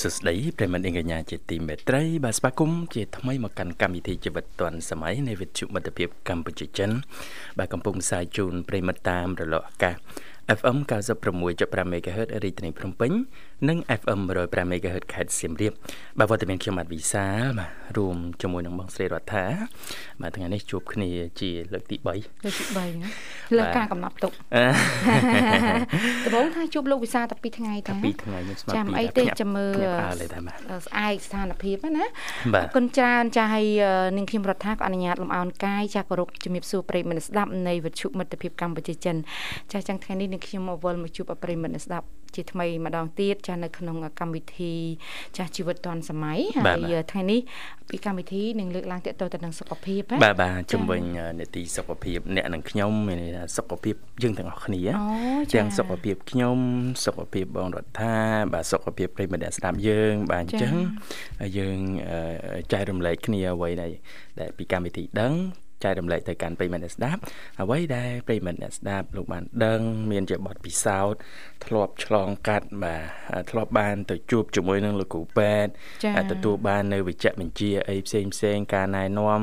សុស្ដីប្រិមត្តអេងកញ្ញាជាទីមេត្រីបាទស្វាគមន៍ជាថ្មីមកកាន់កម្មវិធីជីវិតឌွန်សម័យនៃវិទ្យុមិត្តភាពកម្ពុជាចិនបាទកំពុងផ្សាយជូនប្រិមត្តតាមរលកអាកាស FM 96.5 MHz រាជធានីភ្នំពេញនិង FM 105 MHz ខេត្តសៀមរាបបាទវត្តមានខ្ញុំបាទវិសាលបាទរួមជាមួយនឹងបងស្រីរដ្ឋាបាទថ្ងៃនេះជួបគ្នាជាលើកទី3លើកទី3ណាលើការកំណត់ទុកដំបូងថាជួបលោកវិសាលតែ2ថ្ងៃតែ2ថ្ងៃខ្ញុំស្មានចាំអីទេចាំមើលស្អែកស្ថានភាពណាអរគុណច្រើនចាស់ហើយនាងខ្ញុំរដ្ឋាក៏អនុញ្ញាតលំអោនកាយចាស់គោរពជំរាបសួរប្រិយមិត្តស្ដាប់នៃវិទ្យុមិត្តភាពកម្ពុជាចិនចាស់ចឹងថ្ងៃនេះនាងខ្ញុំមកវល់មកជួបប្រិយមិត្តស្ដាប់ជាថ្មីម្ដងទៀតចាស់នៅក្នុងកម្មវិធីចាស់ជីវិតឌွန်សម័យហើយថ្ងៃនេះពីកម្មវិធីនឹងលើកឡើងទាក់ទងទៅនឹងសុខភាពបាទបាទជំវិញនេតិសុខភាពអ្នកនិងខ្ញុំមានន័យថាសុខភាពយើងទាំងអស់គ្នាទាំងសុខភាពខ្ញុំសុខភាពបងរដ្ឋាបាទសុខភាពប្រិយមិត្តអ្នកស្ដាប់យើង បាទអញ្ចឹងយើងចែករំលែកគ្នាអ្វីដែលពីកម្មវិធីដឹង ចែករំលែកទៅកាន់ប្រិយមិត្តអ្នកស្ដាប់អ្វីដែលប្រិយមិត្តអ្នកស្ដាប់លោកបានដឹងមានជាបទពិសោធន៍ធ្លាប់ឆ្លងកាត់បាទធ្លាប់បានទៅជួបជាមួយនឹងលោកគ្រូពេទ្យទទួលបាននៅវិជ្ជបញ្ជាអីផ្សេងផ្សេងការណែនាំ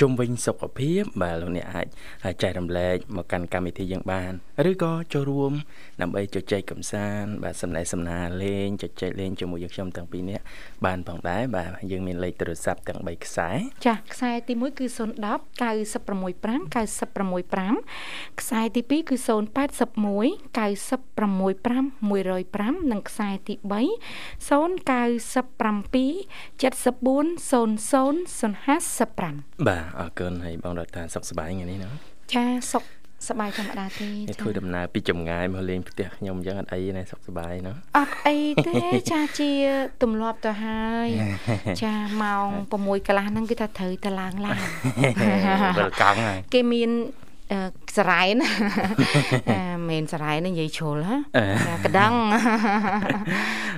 ជុំវិញសុខភាពបាទលោកអ្នកអាចចែករំលែកមកកាន់កម្មវិធីយើងបានឬក៏ចូលរួមដើម្បីជជែកកម្សាន្តបាទសំណេះសំណាលលេងជជែកលេងជាមួយយើងខ្ញុំទាំងពីរនាក់បានផងដែរបាទយើងមានលេខទូរស័ព្ទទាំង3ខ្សែចាខ្សែទី1គឺ010 965 965ខ្សែទី2គឺ081 965 105និងខ្សែទី3 097 74 00 055បាទអរគុណហើយបងរដ្ឋាសុខសប្បាយថ្ងៃនេះណាចាសុខ សប្បាយធម្មតាទេធ្វើដំណើរពីចម្ងាយមកលេងផ្ទះខ្ញុំអញ្ចឹងអត់អីណាសុខសប្បាយណាអត់អីទេចាជាទម្លាប់ទៅហើយចាម៉ោង6កន្លះហ្នឹងគឺថាត្រូវទៅឡើងឡានវិលកង់ហើយគេមានសរ៉ែណាមិនសរ៉ែនេះនិយាយជ្រុលហ៎កដង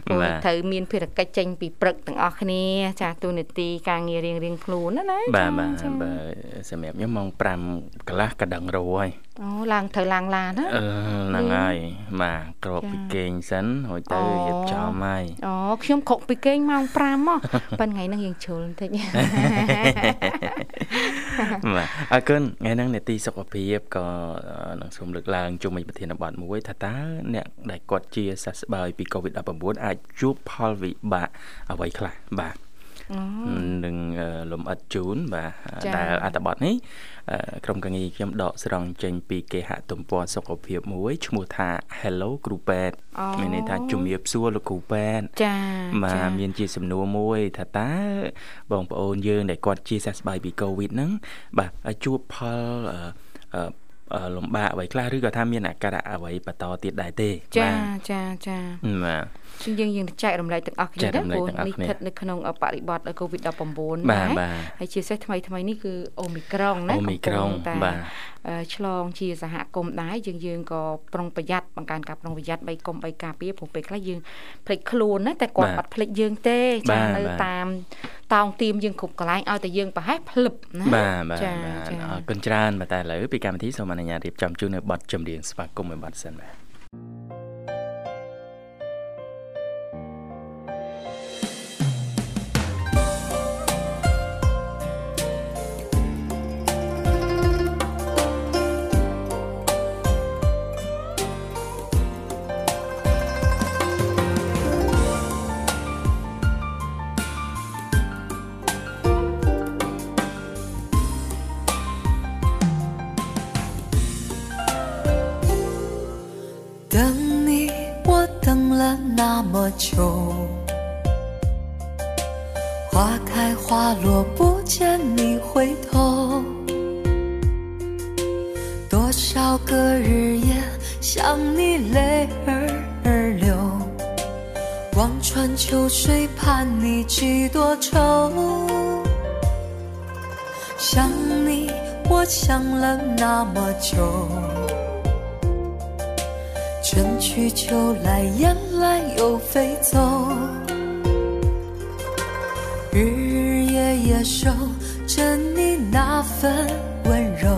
ព្រោះត្រូវមានភារកិច្ចចេញពីព្រឹកទាំងអស់គ្នា ចាទូនីតិការងាររៀងរៀងខ្លួនណាណាបាទបាទបាទសម្រាប់ខ្ញុំម៉ោង5កន្លះកដងរោហើយអូឡើងត្រូវឡើងឡានណាអឺហ្នឹងហើយបាទក្របពីគេងសិនរួចទៅរៀបចំហើយអូខ្ញុំក្រកពីគេងម៉ោង5មកប៉ុន្តែថ្ងៃហ្នឹងយើងជ្រុលបន្តិចបាទអរគុណថ្ងៃហ្នឹងនេតិសុខភាពក៏នឹងសូមលើកឡើងជុំវិញប្រធានបទមួយថាតើអ្នកដែលគាត់ជាសះស្បើយពី COVID-19 អាចជួបផលវិបាកអ្វីខ្លះបាទ នឹងលំអិតជូនបាទដែលអត្ថបទនេះក្រុមការងារខ្ញុំដកស្រង់ចេញពីគេហទំព័រសុខភាពមួយឈ្មោះថា Hello គ្រូពេទ្យមានន័យថាជំរាបសួរលោកគ្រូពេទ្យចាបាទមានជាសំណួរមួយថាតើបងប្អូនយើងដែលគាត់ជាសះស្បើយពី COVID ហ្នឹងបាទជួបផលលំបាកអ្វីខ្លះឬក៏ថាមានអាការៈអ្វីបន្តទៀតដែរទេចាចាចាបាទជាង យើងយើងចែករំលែកទាំងអស់គ្នាណាព្រោះនេះស្ថិតនៅក្នុងបរិបទ COVID-19 ណាហើយជាពិសេសថ្មីថ្មីនេះគឺអូមីក្រុងណាអូមីក្រុងបាទឆ្លងជាសហគមន៍ដែរយើងយើងក៏ប្រុងប្រយ័ត្នបង្កើនការប្រុងប្រយ័ត្នបីកុំបីការពារព្រោះពេលខ្លះយើងភ្លេចខ្លួនណាតែគាត់អត់ភ្លេចយើងទេចានៅតាមតោងទៀមយើងគ្រប់កន្លែងឲ្យតែយើងប្រហែលភ្លឹបណាបាទបាទអរគុណច្រើនបាទតែឥឡូវពីកម្មវិធីសូមអនុញ្ញាតរៀបចំជូននៅប័ណ្ណចម្រៀងស្វាគមន៍មួយប័ណ្ណសិនបាទ 那么久，花开花落，不见你回头。多。少个日夜想你泪儿流，望穿秋水盼你几多愁。想你，我想了那么久，春去秋来，雁来又飞走，日日夜夜守着你那份温柔。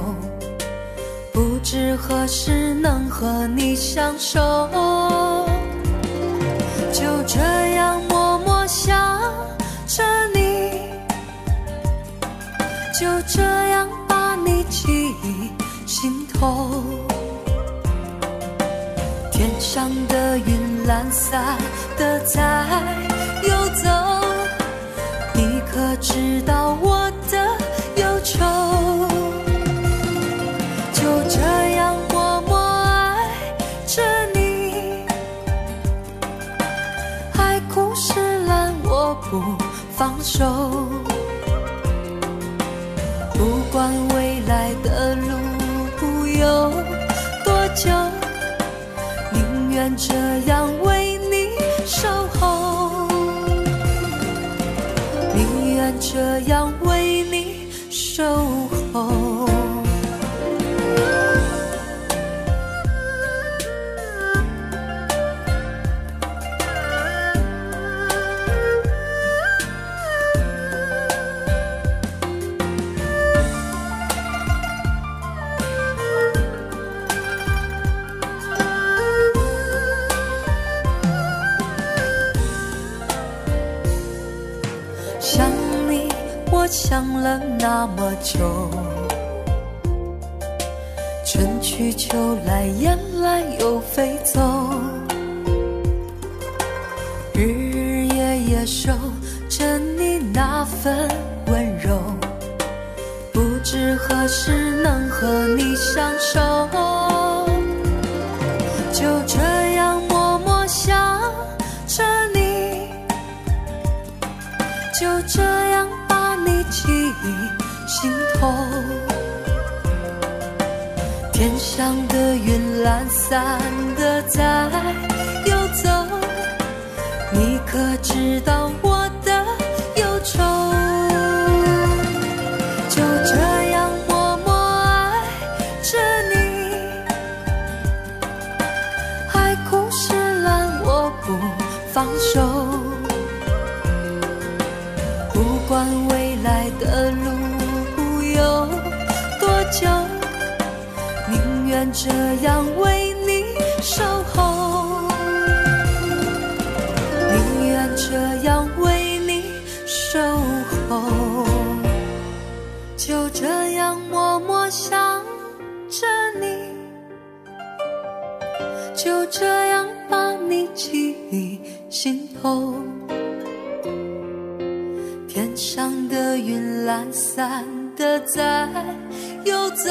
不知何时能和你相守，就这样默默想着你，就这样把你记心头。上的云懒散的在游走你可知道我的忧愁？就这样默默爱着你。海枯石烂我不放手。不管未来的路愿这样为你守候，宁愿这样了那么久，春去秋来，燕来又飞走，日日夜夜守着你那份温柔，不知何时能和你相守，天上的云懒散的在游走，你可知道愿这样为你守候，宁愿这样为你守候，就这样默默想着你，就这样把你记心头。天上的云懒散的在游走，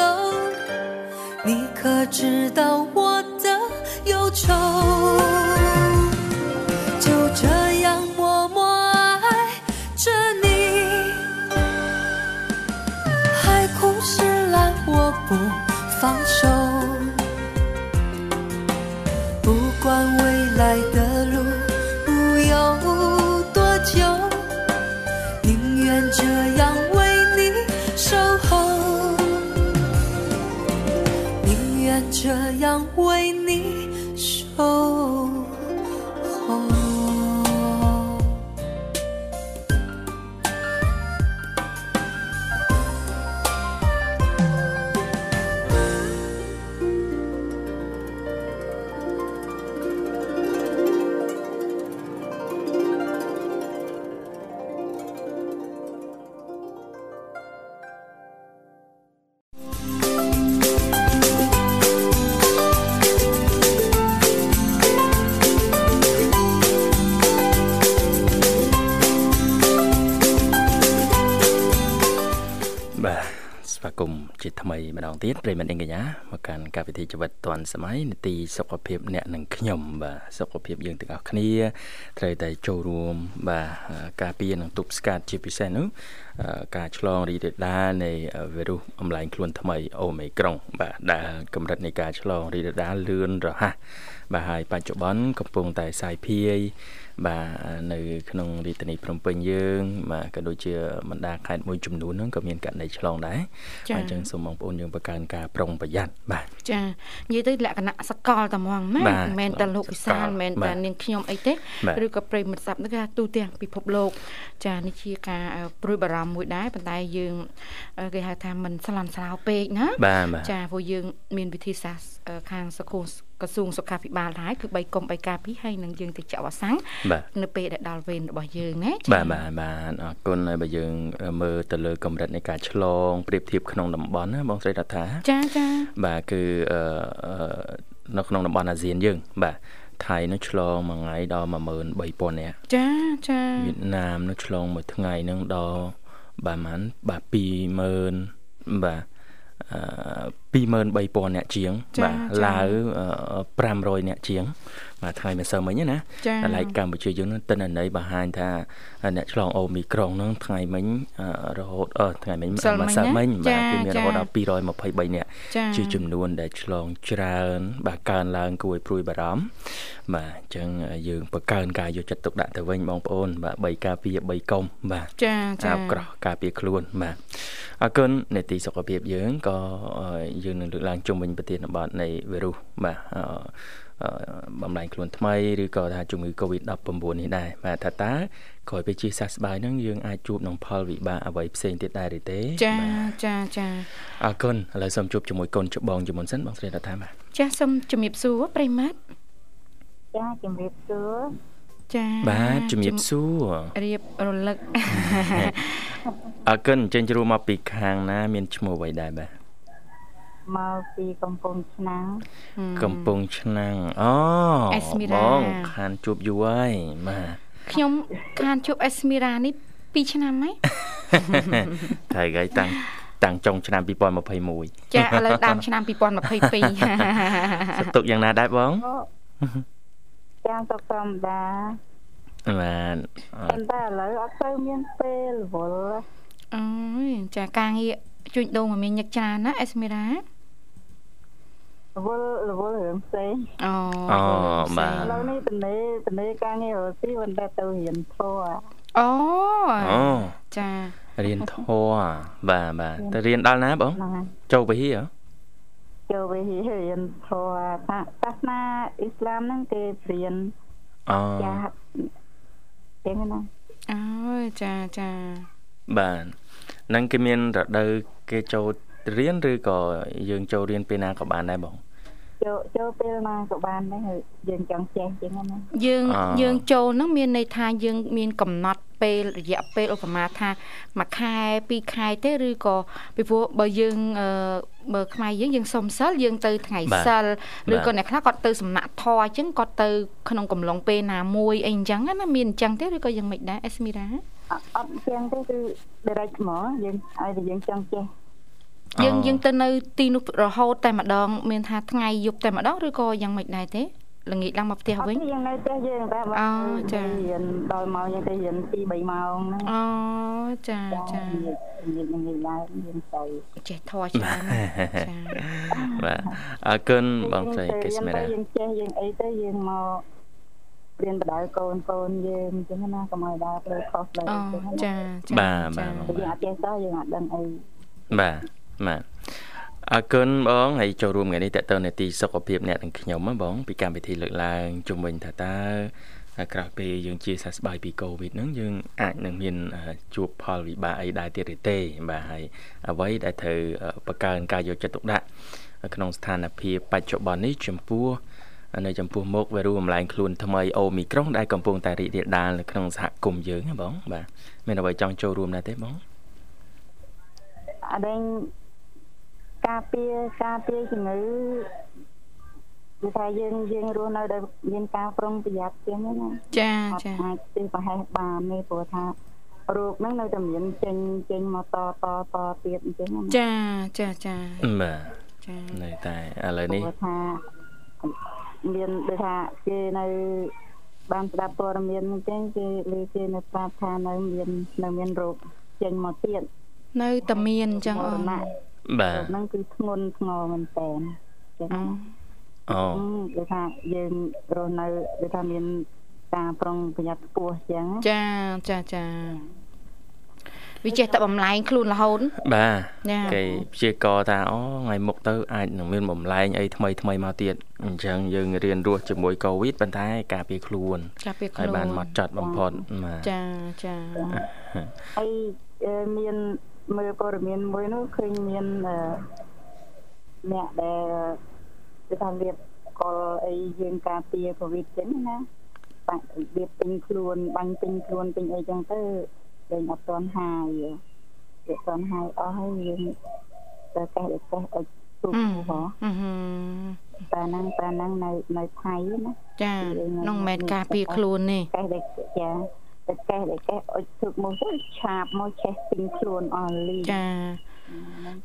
你可知道我的忧愁？ ទៀតប្រិមត្តអីកញ្ញាមកកាន់កម្មវិធីជីវិតឌွန်សម័យនីតិសុខភាពអ្នកនិងខ្ញុំបាទសុខភាពយើងទាំងអស់គ្នាត្រូវតែចូលរួមបាទការពារនិងទប់ស្កាត់ជាពិសេសនោះ ការឆ្លងរីករាលដាលនៃវីរុសអំឡែងខ្លួនថ្មីអូមីក្រុង បាទដែលកម្រិតនៃការឆ្លងរីករាលដាលលឿនរហ័សបាទហើយបច្ចុប្បន្នកំពុងតែសាយភាយបាទនៅក្នុងរាជធានីភ្នំពេញយើងបាទក៏ដូចជាបណ្ដាខេត្តមួយចំនួនហ្នឹងក៏មានករណីឆ្លងដែរបាទអញ្ចឹងសូមបងប្អូនយើងបង្កើនការប្រុងប្រយ័ត្នបាទចានិយាយទៅលក្ខណៈសកលតែហ្មងណាមិនមែនតែលោកវិសាលមិនមែនតែនាងខ្ញុំអីទេឬក៏ប្រិមិត្តស័ព្ទនេះគេទូទាំងពិភពលោក ចានេះជាការព្រួយបារម្ភមួយដែរប៉ុន្តែយើងគេហៅថាមិនស្លន់ស្លោពេកណាចាព្រោះយើង មានវិធីសាស្ត្រខាងសកល ក្រសួងសុខាភិបាលដែរគឺ3កុំ3ការពីហើយនឹងយើងទៅចាក់វ៉ាក់សាំងនៅពេលដែលដល់វេនរបស់យើងណាចា៎បាទបាទបាទអរគុណហើយបើយើង មើលទៅលើកម្រិតនៃការឆ្លងប្រៀបធៀបក្នុងតំបន់ណាបងស្រីរដ្ឋាចាចាបាទគឺនៅក្នុងតំបន់អាស៊ានយើង បាទថៃនោះឆ្លងមួយថ្ងៃដល់13000នាក់ចាចាវៀតណាមនោះឆ្លងមួយថ្ងៃនឹងដល់បាទប៉ុន្មានបាទ20000បាទ 23000អ្នកជាងបាទឡាវ500អ្នកជាងបាទថ្ងៃម្សិលមិញណាតែឡែកកម្ពុជាយើងទិន្នន័យបង្ហាញថាអ្នកឆ្លងអូមីក្រុងហ្នឹងថ្ងៃមិញរហូតអឺថ្ងៃមិញម្សិលមិញបាទគឺមានរហូតដល់223អ្នកជាចំនួនដែលឆ្លងច្រើន បាទកើនឡើងគួរឲ្យព្រួយបារម្ភបាទអញ្ចឹងយើងបង្កើនការយកចិត្តទុកដាក់ទៅវិញបងប្អូន បាទ3ការពារ3កុំបាទចាចាក្រោះការពារខ្លួនបាទអរគុណនេតិសុខភាពយើងក៏យើងនឹងលើកឡើងជុំវិញប្រធានបទនៃវីរុសបាទបំលែងខ្លួនថ្មីឬក៏ថាជំងឺ Covid-19 នេះដែរបាទថាតើក្រោយពេលជាសះស្បើយហ្នឹងយើងអាចជួបនឹងផលវិបាកអ្វីផ្សេងទៀតដែរឬទេចាចាចាអរគុណឥឡូវសូមជួបជាមួយកូនច្បងជាមុនសិនបងស្រីរដ្ឋាបាទចាសូមជំរាបសួរប្រិមាត់ចាជំរាបសួរចាបាទជំរាបសួររៀបរលឹកអរគុណចេញជ្រួមកពីខាងណា មានឈ្មោះអ្វីដែរបាទ មកពីកំពង់ឆ្នាំងកំពង់ឆ្នាំងអូបងខានជួបយូរហើយបាទខ្ញុំខានជួបអេសមីរ៉ានេះ2ឆ្នាំហើយត្រូវហើយតាំងតាំងចុងឆ្នាំ2021ចាឥឡូវដើមឆ្នាំ2022សតុកយ៉ាងណាដែរបងចាំសុខធម្មតាបាទប៉ុន្តែឥឡូវអត់ទៅមានពេលវល់អូយចាការងារជួញដូងមកមានញឹកច្រើនណាអេសមីរ៉ារ វល់រវល់រឿងផ្សេងអូអូបាទឥឡូវនេះតនេតនេការងាររស៊ីមិនដែលទៅរៀនធម៌អូអូចារៀនធម៌បាទបាទទៅរៀនដល់ណាបងចូលវិហារចូលវិហាររៀនធម៌សាសនាអ៊ីស្លាមហ្នឹងគេរៀនអូចាចឹងណាអូចាចាបាទនឹងគេមានរដូវគេចូលរៀនឬក៏យើងចូលរៀនពេលណាក៏បានដែរបង ចូលចូលពេលណាក៏បានដែរយើងចង់ចេះចឹងណាយើងយើងចូលហ្នឹងមានន័យថាយើងមានកំណត់ពេលរយៈពេលឧបមាថាមួយខែពីរខែទេឬក៏ពីព្រោះបើយើងបើខ្មែរយើងយើងសុំសិលយើងទៅថ្ងៃសិលឬក៏អ្នកខ្លះគាត់ទៅសំណាក់ធរអញ្ចឹងគាត់ទៅក្នុងកំឡុងពេលណាមួយអីអញ្ចឹងណាមានអញ្ចឹងទេឬក៏យ៉ាងម៉េចដែរអេសមីរ៉ាអត់អញ្ចឹងទេគឺ direct ហ្មងយើងឲ្យតែយើងចង់ចេះ យើងយើងទៅនៅទីនោះរហូតតែម្ដង មានថាថ្ងៃយប់តែម្ដងឬក៏យ៉ាងម៉េចដែរទេល្ងាចឡើងមកផ្ទះវិញយើងនៅផ្ទះយើងតែអូចារៀនដល់ម៉ោងយើងទៅរៀន2 3ម៉ោងហ្នឹងអូចាចាយើងយើងឡើងយើងទៅចេះធေါ်ច្រើនចាបាទអរគុណបងស្រីកេស្មេរ៉ាយើងចេះយើងអីទៅយើងមករៀនបដៅកូនកូនយើងអញ្ចឹងណាកុំឲ្យដើរផ្លូវខុសផ្លូវអញ្ចឹងណាចាបាទបាទយើងអត់ចេះតើយើងអត់ដឹងអីបាទ បាទអរគុណបងហើយចូលរួមថ្ងៃនេះតើតើនេតិសុខភាពអ្នកទាំងខ្ញុំបង ពីកម្មវិធីលើកឡើងជំវិញថាតើក្រោយពេលយើងជាសះស្បើយពីកូវីដហ្នឹងយើងអាចនឹងមានជួបផលវិបាកអីដែរទៀតទេបាទហើយអ្វីដែលត្រូវបង្កើនការយកចិត្តទុកដាក់ក្នុងស្ថានភាពបច្ចុប្បន្ននេះចំពោះនៅចំពោះមុខវីរុសអំឡែងខ្លួនថ្មីអូមីក្រុងដែលកំពុងតែរីករាលដាលនៅក្នុងសហគមន៍យើងណាបងបាទមានអ្វីចង់ចូលរួមដែរទេបងអដែង ការពារការពារជំងឺគឺថាយើងយើងរស់នៅដោយមានការប្រុងប្រយ័ត្នជាងណាចាចាអាចទីប្រហែលបាននេះព្រោះថារោគហ្នឹងនៅតែមានចេញចេញមកតតតទៀតអញ្ចឹងចាចាចាបាទចានៅតែឥឡូវនេះថាមានដូចថាគេនៅបានស្ដាប់ព័ត៌មានអញ្ចឹងគេលើគេនៅប្រាប់ថានៅមាននៅមានរោគចេញមកទៀតនៅតែមានអញ្ចឹងអូន បាទហ្នឹងគឺធ្ងន់ធ្ងរមែនតើចឹងអូគេថាយើងរស់នៅគេថាមានការប្រុងប្រយ័ត្នខ្ពស់ចឹងចាចាចាវាចេះតែបំលែងខ្លួនរហូតបាទគេព្យាករថាអូថ្ងៃមុខទៅអាចនឹងមានបំលែងអីថ្មីថ្មីមកទៀតអញ្ចឹងយើងរៀនរស់ជាមួយកូវីដប៉ុន្តែការពារខ្លួនការពារខ្លួនហើយបានមកចាត់បំផុតបាទចាចាហើយមាន មើលព័ត៌មានមួយនោះឃើញមានអ្នកដែលគេថារៀបកលអីយើងការពារកូវីដចឹងណាបាក់រៀបពេញខ្លួនបាញ់ពេញខ្លួនពេញអីចឹងទៅលេងអត់ទាន់ហាយវាទាន់ហាយអស់ហើយយើងតែកេះតែកេះឲ្យទូហ៎តែហ្នឹងតែហ្នឹងនៅនៅថៃណាចានោះមិនមែនការពារខ្លួនទេកេះតែចា តែកេះតែកេះអុជទឹកមកទៅឆាបមកឆេះពេញខ្លួនអស់លីចា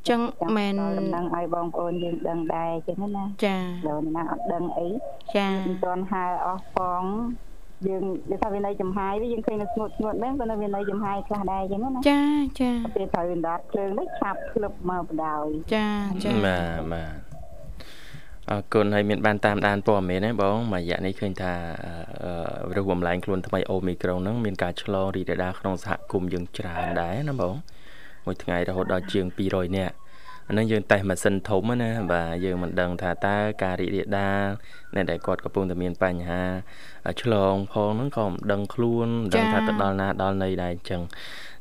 ចឹងមែនដំណឹងឲ្យបងប្អូនយើងដឹងដែរចឹងណាចាដល់ណាអត់ដឹងអីចាមិនទាន់ហើអស់ផងយើងនិយាយថាវានៅចំហាយវិញយើងឃើញនៅស្ងួតស្ងួតហ្នឹងក៏នៅវានៅចំហាយខ្លះដែរអញ្ចឹងណាចាចាពេលត្រូវអណ្ដាតភ្លើងនេះឆាប់ភ្លឹបមកបដ ாய் ចាចាបាទបាទ អរគុណហើយមានបានតាមដានព័ត៌មានទេបងមួយរយៈនេះឃើញថាវីរុសបំលែងខ្លួនថ្មីអូមីក្រុងហ្នឹងមានការឆ្លងរីករាលដាលក្នុងសហគមន៍យើងច្រើនដែរណាបងមួយថ្ងៃរហូតដល់ជាង200នាក់អានឹងយើងតេស្តម៉ាស៊ីនធំណាបាទយើងមិនដឹងថាតើការរីករាលដាលអ្នកដែលគាត់កំពុងតែមានបញ្ហាឆ្លងផងហ្នឹងក៏មិនដឹងខ្លួនដឹងថាទៅដល់ណាដល់ណីដែរអញ្ចឹង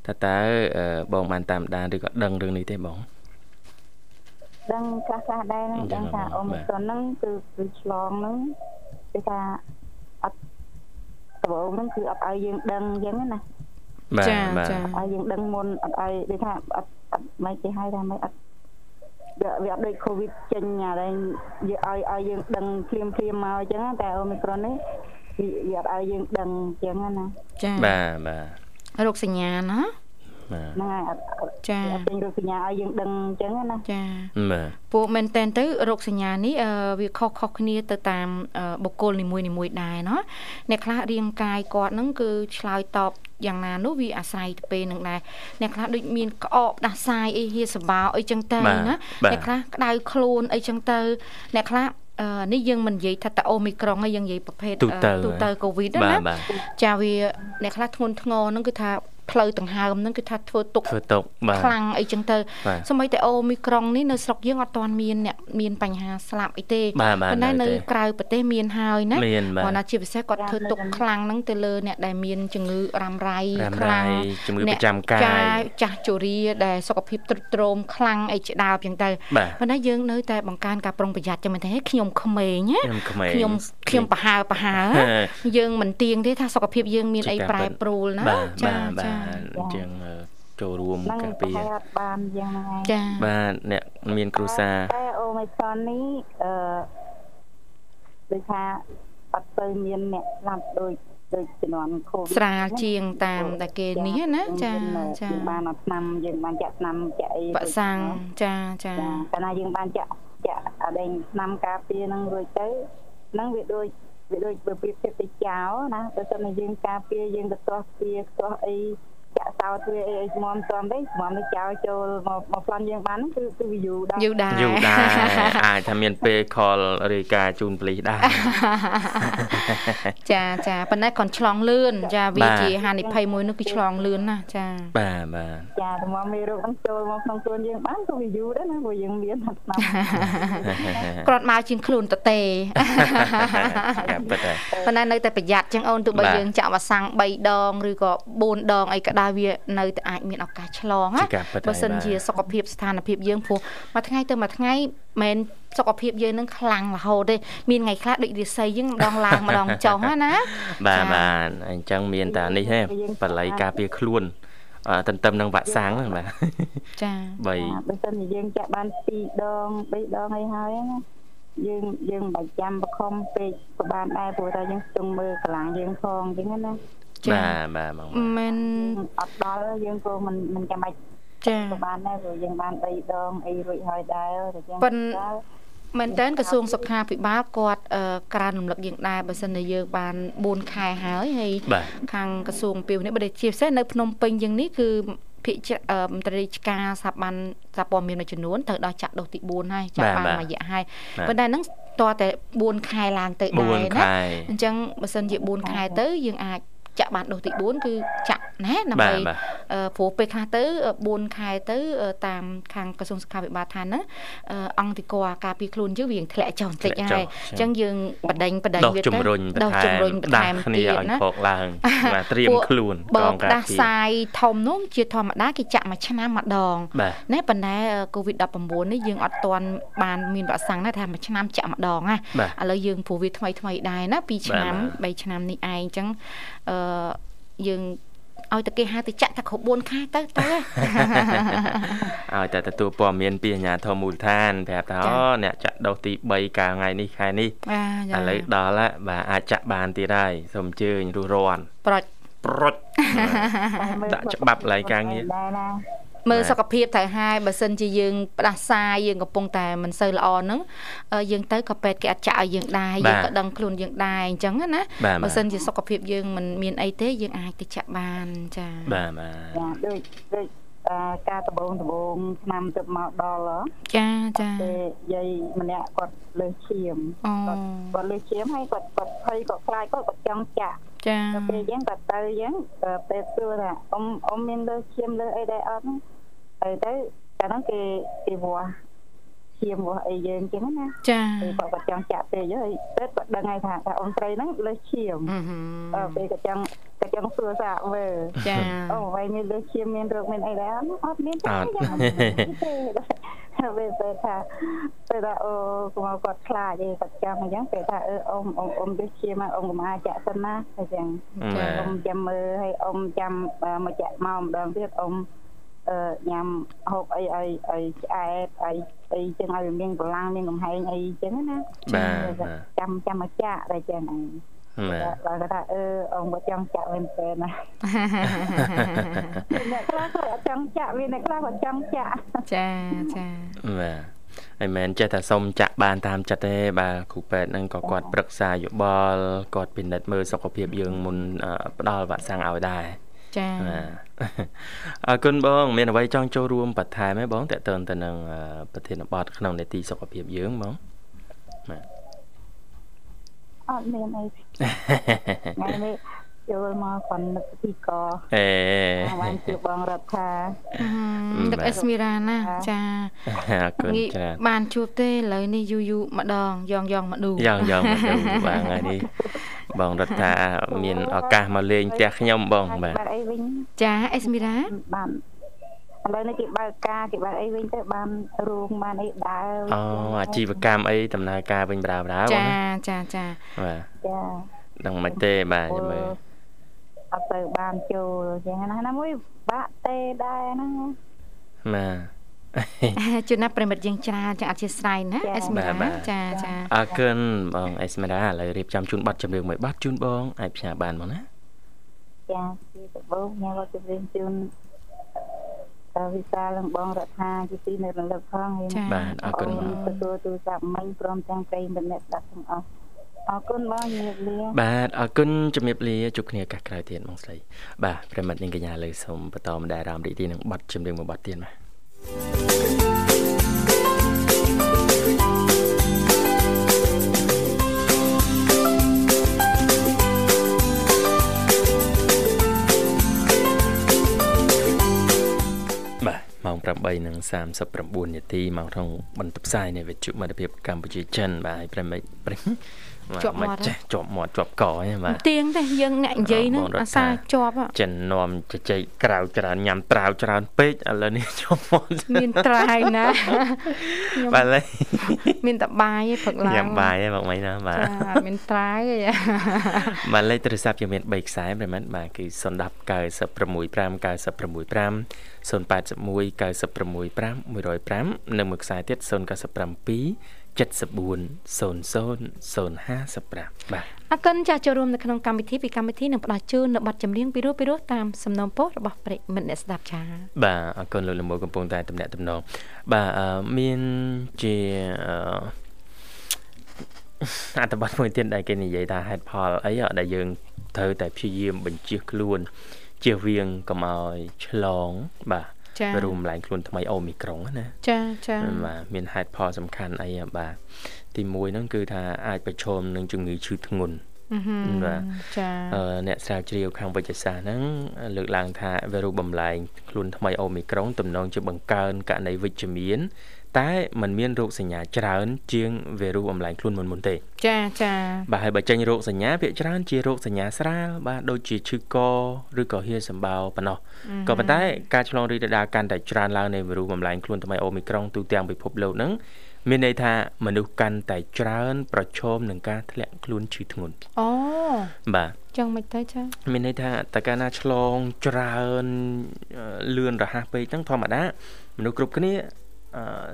ថាតើបងបានតាមដានឬក៏ដឹងរឿងនេះទេបង ដឹងខ្លះខ្លះដែរហ្នឹងដឹងថាអូមីក្រុនហ្នឹងគឺគឺឆ្លងហ្នឹងគេថាអត់ដំបូងហ្នឹងគឺអត់ឲ្យយើងដឹងអញ្ចឹងណាបាទចាចាឲ្យយើងដឹងមុនអត់ឲ្យគេថាអត់អត់មិនគេហៅថាមិនអត់វាអត់ដូចកូវីដចេញអានេះយកឲ្យឲ្យយើងដឹងភ្លាមភ្លាមមកអញ្ចឹងតែអូមីក្រុននេះវាអត់ឲ្យយើងដឹងអញ្ចឹងណាចាបាទបាទរោគសញ្ញាណា ហ្នឹងហើយចាពេញរោគសញ្ញាឲ្យយើងដឹងអញ្ចឹងណាចាបាទពួកមែនតែនទៅរោគសញ្ញានេះវាខុសខុសគ្នាទៅតាមបុគ្គលនីមួយនីមួយដែរណាអ្នកខ្លះរាងកាយគាត់ហ្នឹងគឺឆ្លើយតបយ៉ាងណានោះវាអាស្រ័យទៅពេលនឹងដែរអ្នកខ្លះដូចមានក្អកដាស់សាយអីហៀសបោអីចឹងទៅណាអ្នកខ្លះក្តៅខ្លួនអីចឹងទៅអ្នកខ្លះអឺនេះយើងមិននិយាយថាតអូមីក្រុងហើយយើងនិយាយប្រភេទទូទៅកូវីដណាចាវាអ្នកខ្លះធ្ងន់ធ្ងរហ្នឹងគឺថា ផ្លូវដង្ហើមហ្នឹងគឺថាធ្វើទុកធ្វើទុកបាទខ្លាំងអីចឹងទៅសម្បីតែអូមីក្រុងនេះនៅស្រុកយើងអត់ទាន់មានអ្នកមានបញ្ហាស្លាប់អីទេប៉ុន្តែនៅក្រៅប្រទេសមានហើយណាគាត់ថាជាពិសេសគាត់ធ្វើទុកខ្លាំងហ្នឹងទៅលើអ្នកដែលមានជំងឺរ៉ាំរ៉ៃខ្លាំងជំងឺប្រចាំកាយចាស់ជរាដែលសុខភាពទ្រុឌទ្រោមខ្លាំងអីជាដើមចឹងទៅប៉ុន្តែយើងនៅតែបង្កើនការប្រុងប្រយ័ត្នចឹងមែនទេខ្ញុំក្មេងណាខ្ញុំខ្ញុំប្រហើប្រហើយើងមិនទៀងទេថាសុខភាពយើងមានអីប្រែប្រួលណាចាចាអញ្ចឹងចូលរួមការពារបានយ៉ាងហ្នឹងចាបាទអ្នកមានគ្រួសារតែអូមីខុននេះអឺដូចថាអត់ទៅមានអ្នកស្លាប់ដូចដូចជំនាន់កូវីដស្រាលជាងតាមតែគេនេះណាចាចាបានអត់ឆ្នាំយើងបានចាក់ឆ្នាំចាក់អីបាក់សាំងចាចាកាលណាយើងបានចាក់ចាក់អដែងឆ្នាំការពារនឹងរួចទៅហ្នឹងវាដូច វាដូចបើប្រៀបធៀបទៅចោលណាបើសិនជាយើងការពារយើងទៅទាស់ពីទាស់អី ចាក់សោតវាអីស្មមស្មទេស្មមទៅចោលចូលមកមកប្លន់យើងបានគឺគឺវាយូរដែរយូរដែរយូរដែរអាចថាមានពេលខលរាយការជូនប៉ូលីសដែរចាចាប៉ុន្តែគាត់ឆ្លងលឿនចាវាជាហានិភ័យមួយនោះគឺឆ្លងលឿនណាចាបាទបាទចាតែមកមេរោគហ្នឹងចូលមកក្នុងខ្លួនយើងបានក៏វាយូរដែរណាព្រោះយើងមានថាឆ្នាំគ្រាន់មកជាងខ្លួនតទេប៉ុន្តែនៅតែប្រយ័ត្នចឹងអូនទោះបីយើងចាក់វ៉ាក់សាំង3ដងឬក៏4ដងអីក៏ដោយវានៅតែអាចមានឱកាសឆ្លងណាបើសិនជាសុខភាពស្ថានភាពយើងព្រោះមួយថ្ងៃទៅមួយថ្ងៃមិនសុខភាពយើងនឹងខ្លាំងរហូតទេមានថ្ងៃខ្លះដូចរាសីយើងម្ដងឡើងម្ដងចុះណាបាទបាទអញ្ចឹងមានតែនេះទេបល័យការពារខ្លួនទន្ទឹមនឹងវ៉ាក់សាំងបាទចា3បើសិនជាយើងចាក់បាន2ដង3ដងអីហើយណាយើងយើងមិនបាច់ចាំបខំពេកក៏បានដែរព្រោះតែយើងស្ទង់មើលកម្លាំងយើងផងអញ្ចឹងណា បាទបាទបងមិនអត់ដល់យើងក៏មិនមិនចាំបាច់ចាបានដែរព្រោះយើងបាន3ដងអីរួចហើយដែរតែចឹងប៉ុន្តែមែនតើក្រសួងសុខាភិបាលគាត់ក្រើនរំលឹកយើងដែរបើសិនជាយើងបាន4ខែហើយហើយខាងក្រសួងពីវនេះបើជាពិសេសនៅភ្នំពេញយ៉ាងនេះគឺភិកមន្ត្រីឆ្ការស្ថាប័នសាព័ត៌មានមួយចំនួនត្រូវដល់ចាក់ដូសទី4ហើយចាក់បានមួយរយៈហើយប៉ុន្តែហ្នឹងតើតែ4ខែឡើងទៅដែរណាអញ្ចឹងបើសិនជា4ខែទៅយើងអាច ចាក់បានដូសទី4គឺចាក់ណាដើម្បីព្រោះពេលខ្លះទៅ4ខែទៅតាមខាងក្រសួងសុខាភិបាលថាហ្នឹងអង្គតិកោការពីខ្លួនយើងវាធ្លាក់ចុះបន្តិចហើយអញ្ចឹងយើងបដិញបដិញវាទៅដោះជំរុញបន្ថែមទៀតណាពកឡើងបាទត្រៀមខ្លួនកងការពីបើដាស់សាយធំនោះជាធម្មតាគេចាក់មួយឆ្នាំម្ដងណាប៉ុន្តែ COVID-19 នេះយើងអត់ទាន់បានមានវ៉ាក់សាំងណាថាមួយឆ្នាំចាក់ម្ដងណាឥឡូវយើងព្រោះវាថ្មីថ្មីដែរណា2ឆ្នាំ3ឆ្នាំនេះឯងអញ្ចឹងអឺយើងឲ្យតែគេហៅទៅចាក់តែគ្រប់4ខែទៅទៅឲ្យតែទទួលព័ត៌មានពីអាជ្ញាធរមូលដ្ឋានប្រាប់ថាអូអ្នកចាក់ដូសទី3កាលថ្ងៃនេះខែនេះឥឡូវដល់ហើយបាទអាចចាក់បានទៀតហើយសូមអញ្ជើញរស់រាន់ប្រុចប្រុចដាក់ច្បាប់ឡៃការងារ មើលសុខភាពត្រូវហើយបើសិនជាយើងផ្ដាសាយយើងកំពុងតែមិនសូវល្អហ្នឹងយើងទៅក៏ពេទ្យគេអត់ចាក់ឲ្យយើងដែរយើងក៏ដឹងខ្លួនយើងដែរអញ្ចឹងណាបើសិនជាសុខភាពយើងមិនមានអីទេយើងអាចទៅចាក់បានចាបាទបាទដូចដូច ការដបងដបងឆ្នាំទៅមកដល់ចាចាពេលយាយម្នាក់គាត់លើសឈាមគាត់គាត់លើសឈាមហើយគាត់គាត់ភ័យគាត់ខ្លាចគាត់គាត់ចង់ចាក់ចាពេលអញ្ចឹងគាត់ទៅអញ្ចឹងពេលសួរថាអ៊ំអ៊ំមានលើសឈាមលើអីដែរអត់ទៅទៅកាលហ្នឹងគេគេវាស់ឈាមវាស់អីយើងចឹងណាចាគាត់គាត់ចង់ចាក់ពេកហើយទៅគាត់ដឹងហើយថាថាអូនស្រីហ្នឹងលើសឈាមអឺពេលគាត់ចង់គា ត់ចង់សួរសាកមើលចាអូវ៉ៃមានលើសឈាមមានរោគមានអីដែរអត់មានទេយ៉ាងហើយពេលថាពេលថាអូគាត់គាត់ខ្លាចឯងគាត់ចាំអញ្ចឹងពេលថាអឺអ៊ំអ៊ំអ៊ំលើសឈាមអ៊ំកុំអាចចាក់សិនណាអញ្ចឹងអ៊ំចាំមើលហើយអ៊ំចាំមកចាក់មកម្ដងទៀតអ៊ំញ៉ាំហូបអីអីអីឆ្អែតអីអីចឹងឲ្យមានកម្លាំងមានកំហែងអីចឹងណាបាទចាំចាំមកចាក់តែចឹងហ្នឹង បាទគាត់ថាអឺអង្គមកចង់ចាក់មែនទេណាអ្នកខ្លះគាត់អត់ចង់ចាក់វាអ្នកខ្លះគាត់ចង់ចាក់ចាចាបាទហើយមិនចេះតែសុំចាក់បានតាមចិត្តទេបាទគ្រូពេទ្យហ្នឹងក៏គាត់ប្រឹក្សាយោបល់គាត់ពិនិត្យមើលសុខភាពយើងមុនផ្ដល់វ៉ាក់សាំងឲ្យដែរចាអរគុណបង មានអ្វីចង់ចូលរួមបន្ថែមទេបងតើតើទៅនឹងប្រធានបទក្នុងនេតិសុខភាពយើងបងបាទ អត់មានអីថ្ងៃនេះចូលមកគាត់នឹកពីកអេបានជួបបងរដ្ឋានឹកអេស្មីរ៉ាណាចាអរគុណច្រើនបានជួបទេឥឡូវនេះយូរយូរម្ដងយ៉ងយ៉ងមកឌូយ៉ងយ៉ងមកឌូបាទថ្ងៃនេះបងរដ្ឋាមានឱកាសមកលេងផ្ទះខ្ញុំបងបាទបាទអីវិញចាអេស្មីរ៉ាបាន ឥឡូវនេះគេបើកការគេបើកអីវិញទៅបានរួងបានអីដើរអូអាជីវកម្មអីដំណើរការវិញបដាបដាចាចាចាបាទចាដឹងមិនទេបាទចាំមើលអត់ទៅបានចូលចឹងណាណាមួយបាក់ទេដែរហ្នឹងបាទជួនណាប្រិមិត្តយើងច្រើនចឹងអធិស្ឋានណាអេស្មេរ៉ាចាចាអរគុណបងអេស្មេរ៉ាឥឡូវរៀបចំជូនប័ណ្ណចម្រៀងមួយប័ណ្ណជូនបងអាចផ្សាយបានមកណាចាពីដំបូងញ៉ាំគាត់ចម្រៀងជូន តាវិសាលនិងបងរដ្ឋាជាទីនៅរលឹកផងហើយបាទអរគុណទទួលទូរស័ព្ទមិញព្រមទាំងប្រិយមិត្តអ្នកស្ដាប់ទាំងអស់អរគុណបងជំរាបលាបាទអរគុណជំរាបលាជួបគ្នាឱកាសក្រោយទៀតបងស្រីបាទប្រិមិត្តនាងកញ្ញាលើសូមបន្តម្ដាយអារម្មណ៍រីករាយនឹងប័ណ្ណចម្រៀងមួយប័ណ្ណទៀតបាទ ម៉ោង8:39នាទីមកក្នុងបន្ទប់ផ្សាយនៃវិទ្យុមិត្តភាពកម្ពុជាចិនបាទហើយប្រិមិត្តប្រិជាប់មាត់ចេះជាប់មាត់ជាប់កហ្នឹងបាទទៀងទេយើងអ្នកនិយាយហ្នឹងអាសាជាប់ចិននាំជជែកក្រៅច្រើនញ៉ាំត្រាវច្រើនពេកឥឡូវនេះជាប់មាត់មានត្រាយណាបាទឡើយមានតបាយឯងព្រឹកឡើងញ៉ាំបាយឯងមកមិនណាបាទមានត្រាយឯងបាទលេខទូរស័ព្ទយើងមាន3ខ្សែមែនមែនបាទគឺ010 965 965 081 965 105និងមួយខ្សែទៀត097 74 00 055បាទអរគុណចាស់ចូលរួមនៅក្នុងកម្មវិធីពីកម្មវិធីនឹងផ្ដល់ជូននៅប័ណ្ណចម្រៀងពីរោះពីរោះតាមសំណូមពររបស់ប្រិមិត្តអ្នកស្ដាប់ចា៎បាទអរគុណលោកលមូកំពុងតែតំណាក់តំណងបាទមានជាអត្ថបទមួយទៀតដែលគេនិយាយថាហេតុផលអីដែលយើងត្រូវតែព្យាយាមបញ្ជៀសខ្លួន ជៀសវាងកុំឲ្យឆ្លង បាទចា៎រួមឡើងខ្លួនថ្មីអូមីក្រុងណាចាចាបាទមានហេតុផលសំខាន់អីបាទទី1ហ្នឹងគឺថាអាចប្រឈមនឹងជំងឺឈឺធ្ងន់បាទចាអ្នកស្រាវជ្រាវខាងវិទ្យាសាស្ត្រហ្នឹងលើកឡើងថាវីរុសបំលែងខ្លួនថ្មីអូមីក្រុងទំនងជាបង្កើនករណីវិជ្ជមាន តែมันមានរោគសញ្ញាច្រើន ជាងវីរុសបំលែងខ្លួនមុនមុនទេ ចាចាបាទហើយបើចេញរោគសញ្ញាភាគច្រើនជារោគសញ្ញាស្រាលបាទដូចជាឈឺកឬក៏ហៀសម្បោប៉ុណ្ណោះក៏ប៉ុន្តែការឆ្លងរីករាលដាលកាន់តែច្រើនឡើងនៃវីរុសបំលែងខ្លួនថ្មីអូមីក្រុងទូទាំងពិភពលោកហ្នឹងមានន័យថាមនុស្សកាន់តែច្រើន ប្រឈមនឹងការធ្លាក់ខ្លួនឈឺធ្ងន់អូបាទចឹងមិនទៅចាមានន័យថាតើកាលណាឆ្លងច្រើនលឿនរហ័សពេកហ្នឹងធម្មតាមនុស្សគ្រប់គ្នា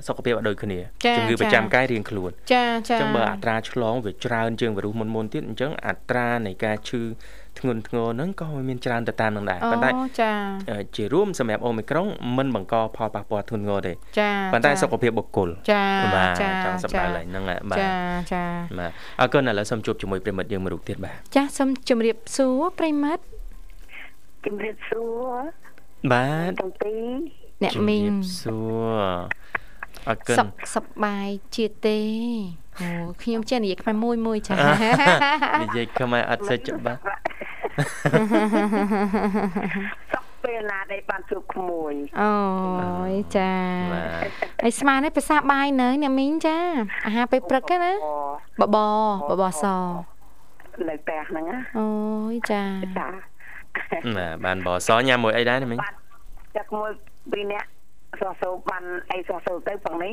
សុខភាពអត់ដូចគ្នាជំងឺប្រចាំកាយរៀងខ្លួនចាចាអញ្ចឹងបើអត្រាឆ្លងវាច្រើនជាងវីរុសមុនមុនទៀតអញ្ចឹងអត្រានៃការឈឺធ្ងន់ធ្ងរហ្នឹងក៏មានច្រើនទៅតាមនឹងដែរប៉ុន្តែចាជារួមសម្រាប់អូមីក្រុងមិនបង្កផលប៉ះពាល់ធ្ងន់ធ្ងរទេចាប៉ុន្តែសុខភាពបុគ្គលចាបាទចង់សម្ដៅឡើងហ្នឹងបាទចាចាបាទអរគុណឥឡូវសូមជួបជាមួយប្រិមិត្តយើងមួយរូបទៀតបាទចាសូមជម្រាបសួរប្រិមិត្តជម្រាបសួរបាទទាំងពីរ អ្នកមីងសួរអរគុណសុខសប្បាយជាទេអូខ្ញុំចេះនិយាយខ្មែរមួយមួយចានិយាយខ្មែរអត់សូវច្បាស់សុខពេលណាដែលបានជួបក្មួយអូយចាហើយស្មាននេះភាសាបាយនៅអ្នកមីងចាអាហារពេលព្រឹកណាបបបបសនៅផ្ទះហ្នឹងណាអូយចាចាបាទបានបសញ៉ាំមួយអីដែរណាមីងចាក់មួយ ពីរនាក់សោះសូបានអីសោះសូទៅផងនេះ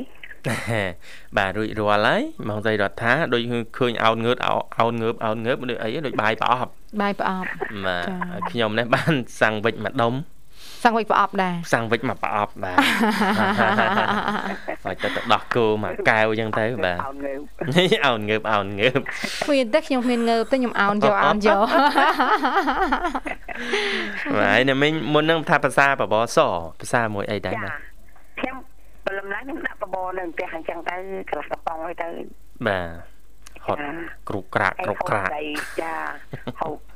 បាទរួចរាល់ហើយមកស្រីរដ្ឋាដូចឃើញអោនងើបអោនងើបអោនងើបដូចអីដូចបាយប្រអប់បាយប្រអប់បាទខ្ញុំនេះបានសាំងវិចមួយដុំ សាំងវិចប្រអប់ដែរសាំងវិចមកប្រអប់បាទហើយទៅទៅដោះគោមកកែវអញ្ចឹងទៅបាទអោនងើបអោនងើបអោនងើបមានតែខ្ញុំមានងើបទេខ្ញុំអោនយកអោនយកបាទនេះមិញមុននឹងថាភាសាបបសភាសាមួយអីដែរបាទខ្ញុំព្រលឹមឡើងខ្ញុំដាក់បបរនៅផ្ទះអញ្ចឹងទៅក្រាស់កប៉ងឲ្យទៅបាទហត់គ្រុកក្រាក់គ្រុកក្រាក់ចាហូប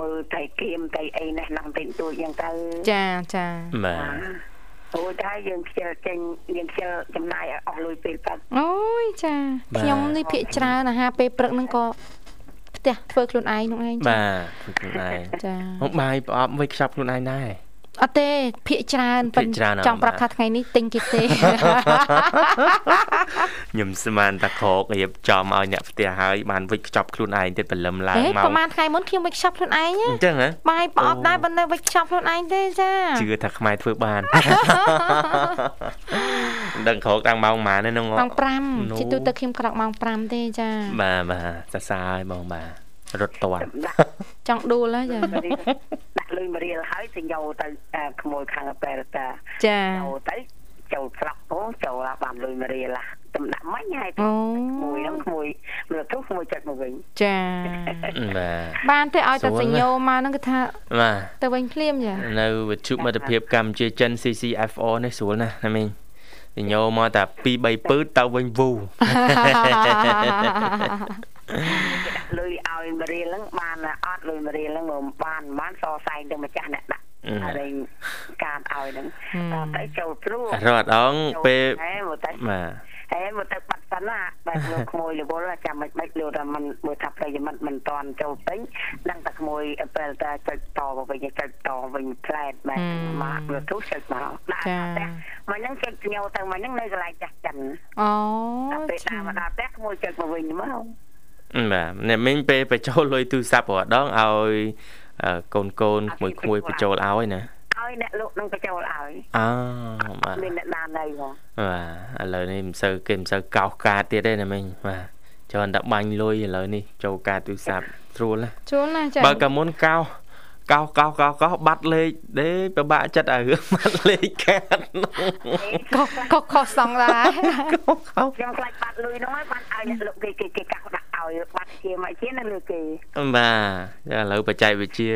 មើលតែគៀមតែអីនេះណាំពេញទួយអញ្ចឹងទៅចាចាបាទអូតែយើងខ្ជិលចេញយើងខ្ជិលចំណាយអស់លុយពេលព្រឹកអូយចាខ្ញុំនេះភាកច្រើនអាហារពេលព្រឹកហ្នឹងក៏ផ្ទះធ្វើខ្លួនឯងនោះឯងបាទធ្វើខ្លួនឯងចាមកបាយប្រអប់វិញខ្ចប់ខ្លួនឯងដែរ អត់ទេភាកច្រើនប៉ុន្តែចង់ប្រាប់ថាថ្ងៃនេះទិញគេទេខ្ញុំស្មានតាក្រករៀបចំឲ្យអ្នកផ្ទះហើយបានវិចខ្ចប់ខ្លួនឯងទៀតព្រលឹមឡើងមកប្រហែលថ្ងៃមុនខ្ញុំវិចខ្ចប់ខ្លួនឯងអញ្ចឹងហ៎បាយប្រអប់ដែរប៉ុន្តែវិចខ្ចប់ខ្លួនឯងទេចាជឿថាខ្មែរធ្វើបានដឹងក្រកតាំងម៉ោងប៉ុន្មានហ្នឹងម៉ោង5ជាទូទៅខ្ញុំក្រោកម៉ោង5ទេចាបាទបាទសរសើរឲ្យបងបាទ រត់តាន់ចង់ដួលហើយចាដាក់លុយមួយរៀលហើយទៅយកទៅក្មួយខាងពេលតាចាយកទៅចូលស្រាប់ពោចូលបានលុយមួយរៀលឡាតំដាក់មិញហើយមួយហ្នឹងក្មួយមើលទៅក្មួយចិត្តមកវិញចាបាទបានទេឲ្យតែសញ្ញោមកហ្នឹងគឺថាបាទទៅវិញភ្លាមចានៅវិទ្យុមិត្តភាពកម្ពុជាចិន CCFO នេះស្រួលណាស់ណាមីងសញ្ញោមកតែ2 3ពឺទៅវិញវូ លុយឲ្យមរៀលហ្នឹងបានអត់លុយមរៀលហ្នឹងមកបានបានសសែងទៅម្ចាស់អ្នកដាក់ហើយការឲ្យហ្នឹងតែចូលព្រួរត់អងពេលបាទហើយមកទៅបាត់សិនណាបែបលោកក្មួយរវល់ចាំមិនបាច់លោកថាមិនមើលថាប្រិយមិត្តមិនតន់ចូលពេញដឹងតែក្មួយពេលតែចុចតមកវិញចុចតវិញផ្លែតបែបមកវាទុះចុចមកដាក់តែមកហ្នឹងចុចញោទៅមកហ្នឹងនៅកន្លែងចាស់ចិនអូតែពេលដាក់មកដល់ផ្ទះក្មួយចុចមកវិញមក បាទអ្នកមីងពេលបញ្ចូលលុយទូរស័ព្ទរាល់ដងឲ្យកូនកូនក្មួយក្មួយបញ្ចូលឲ្យណាឲ្យអ្នកលក់នឹងបញ្ចូលឲ្យអូបាទមានអ្នកណានៅហ៎បាទឥឡូវនេះមិនសូវគេមិនសូវកោសកាតទៀតទេណាមីងបាទច្រើនតែបាញ់លុយឥឡូវនេះចូលការទូរស័ព្ទស្រួលណាស្រួលណាចាបើកាលមុនកោស កោសកោសកោសកោសបាត់លេខដេពិបាកចិត្តឲ្យរឿងបាត់លេខកាតកោសកោសខុសសងដែរកោសខុសខ្ញុំខ្លាចបាត់លុយនោះហើយបាត់ឲ្យអ្នកលោកគេគេគេកាសដាក់ឲ្យបាត់ជាមកជានៅលើគេបាទឥឡូវបច្ចេកវិទ្យា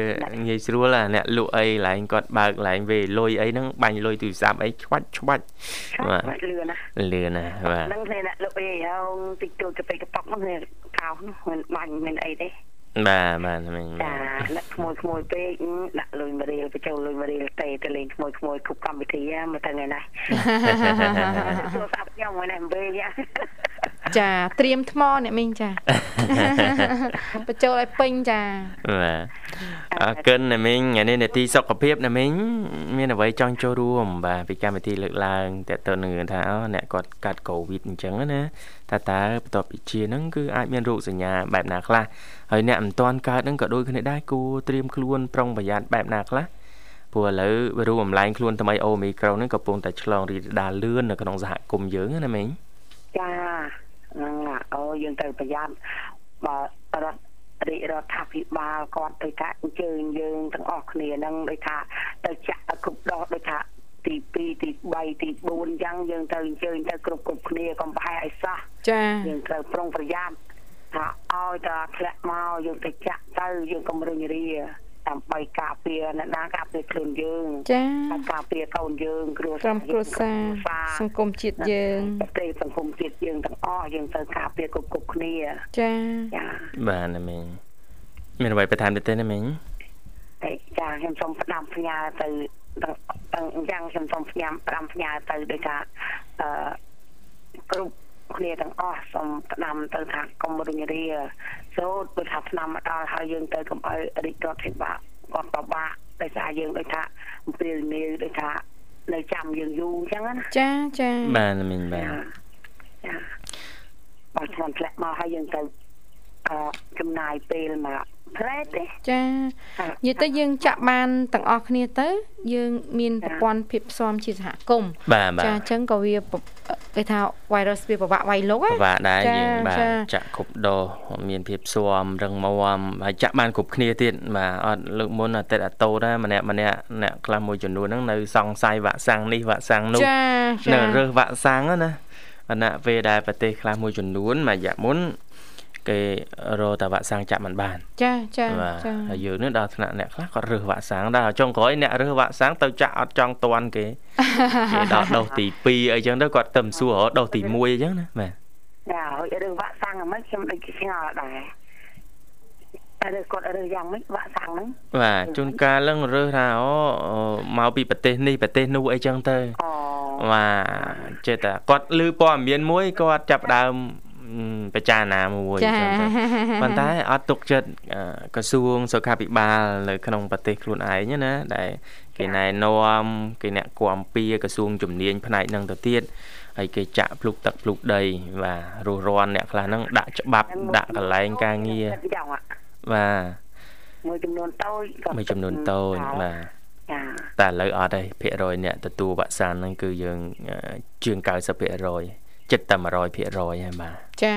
ងាយស្រួលអ្នកលក់អីឡើងគាត់បើកឡើងវេលុយអីហ្នឹងបាញ់លុយទូរស័ព្ទអីឆ្វាច់ឆ្វាច់បាទលឿនណាលឿនណាបាទហ្នឹងទេអ្នកលក់អីហៅតិចតួចទៅកប៉ុកហ្នឹងកោសហ្នឹងមិនបាញ់មិនអីទេ បាទបាទមិញចាដាក់ក្មួយក្មួយពេកដាក់លុយមរៀលបញ្ចូលលុយមរៀលទេទៅលេងក្មួយក្មួយគ្រប់កម្មវិធីមកទៅថ្ងៃនេះទូរស័ព្ទខ្ញុំហ្នឹងវិញ ចាត្រៀមថ្មអ្នកមីងចាបញ្ចូលឲ្យពេញចាបាទអរគុណអ្នកមីងថ្ងៃនេះនេតិសុខភាពអ្នកមីងមានអ្វីចង់ចូលរួមបាទពីកម្មវិធីលើកឡើងតើតើនឹងថាអូអ្នកគាត់កាត់កូវីដអញ្ចឹងណាតើតើបន្ទាប់ពីជាហ្នឹងគឺអាចមានរោគសញ្ញាបែបណាខ្លះហើយអ្នកមិនទាន់កើតហ្នឹងក៏ដូចគ្នាដែរគួរត្រៀមខ្លួនប្រុងប្រយ័ត្នបែបណាខ្លះព្រោះឥឡូវវីរុសបំលែងខ្លួនថ្មីអូមីក្រូហ្នឹងកំពុងតែឆ្លងរីករាលដាលលឿននៅក្នុងសហគមន៍យើងណាមីង ចាហ្នឹងអូយើងត្រូវប្រយ័ត្នបើរដ្ឋរាជរដ្ឋាភិបាលគាត់ទៅថាអញ្ជើញយើងទាំងអស់គ្នាហ្នឹងដូចថាទៅចាក់គ្រប់ដោះដូចថាទី2ទី3ទី4អញ្ចឹងយើងទៅអញ្ជើញទៅគ្រប់គ្រប់គ្នាកុំប្រហែលឲ្យសោះចាយើងត្រូវប្រុងប្រយ័ត្នថាឲ្យតែធ្លាក់មកយើងទៅចាក់ទៅយើងកុំរញរា ដើម្បីការពារអ្នកណាការពារខ្លួនយើងចាការពារកូនយើងគ្រួសារគ្រួសារសង្គមជាតិយើងប្រទេសសង្គមជាតិយើងទាំងអស់យើងត្រូវការពារគ្រប់គ្រប់គ្នាចាចាបាទណាមីងមានអ្វីបន្ថែមទៀតទេណាមីងអេចាខ្ញុំសូមផ្ដាំផ្ញើទៅទាំងអញ្ចឹងខ្ញុំសូមផ្ញើផ្ដាំផ្ញើទៅដូចថាអឺគ្រប់ គ្នាទាំងអស់សូមផ្ដាំទៅថាកុំរញរាសូត្រដូចថាឆ្នាំមកដល់ហើយយើងទៅកុំឲ្យរិទ្ធរដ្ឋភិបាលគាត់បបាក់ដោយសារយើងដូចថាអំពីនីដូចថានៅចាំយើងយូរអញ្ចឹងណាចាចាបាទមីងបាទចាបើឆ្លងធ្លាក់មកហើយយើងទៅអឺ ចំណាយពេលមកផ្លែទេចានិយាយទៅយើងចាក់បានទាំងអស់គ្នាទៅ យើងមានប្រព័ន្ធភាពផ្សំជាសហគមន៍ចាអញ្ចឹងក៏វាគេថា virus វាពិបាកវាយលុកពិបាកដែរយើងបាទចាក់គ្រប់ដោមានភាពផ្សំរឹងមាំហើយចាក់បានគ្រប់គ្នាទៀតបាទអត់លើកមុនអតិតអតោដែរម្នាក់ម្នាក់អ្នកខ្លះមួយចំនួនហ្នឹងនៅសង្ស័យវ៉ាក់សាំងនេះវ៉ាក់សាំងនោះនៅរើសវ៉ាក់សាំងណាអណៈពេលដែលប្រទេសខ្លះមួយចំនួនមួយរយៈមុន គេរកតែវ៉ាក់សាំងចាក់មិនបាន ចាចាចាហើយយើងនេះដល់ថ្នាក់អ្នកខ្លះគាត់រើសវ៉ាក់សាំងដែរចុងក្រោយអ្នករើសវ៉ាក់សាំងទៅចាក់អត់ចង់តន់គេគេដល់ដូសទី2អីចឹងទៅគាត់ទៅសួររដូសទី1អញ្ចឹងណាបាទចាហើយរើសវ៉ាក់សាំងមិនខ្ញុំដូចឆ្ងល់ដែរតែគាត់រើសយ៉ាងម៉េចវ៉ាក់សាំងហ្នឹងបាទជួនកាលឡើងរើសថាអូមកពីប្រទេសនេះប្រទេសនោះអីចឹងទៅអូបាទចេះតែគាត់ឮព័ត៌មានមួយគាត់ចាប់ដើម ពិចារណាមួយចឹងទៅប៉ុន្តែអត់ទុកចិត្តក្រសួងសុខាភិបាលនៅក្នុងប្រទេសខ្លួនឯងណាដែលគេណែនាំគេអ្នកគាំពៀក្រសួងជំនាញផ្នែកហ្នឹងទៅទៀតហើយគេចាក់ភ្លុកទឹកភ្លុកដីបាទរស់រាន់អ្នកខ្លះហ្នឹងដាក់ច្បាប់ដាក់កន្លែងការងារបាទមួយចំនួនតូចមួយចំនួនតូចបាទតែឥឡូវអត់ទេភាគរយអ្នកទទួលវ៉ាក់សាំងហ្នឹងគឺយើងជាង90% ចិត្តតែ100%ហើយបាទចា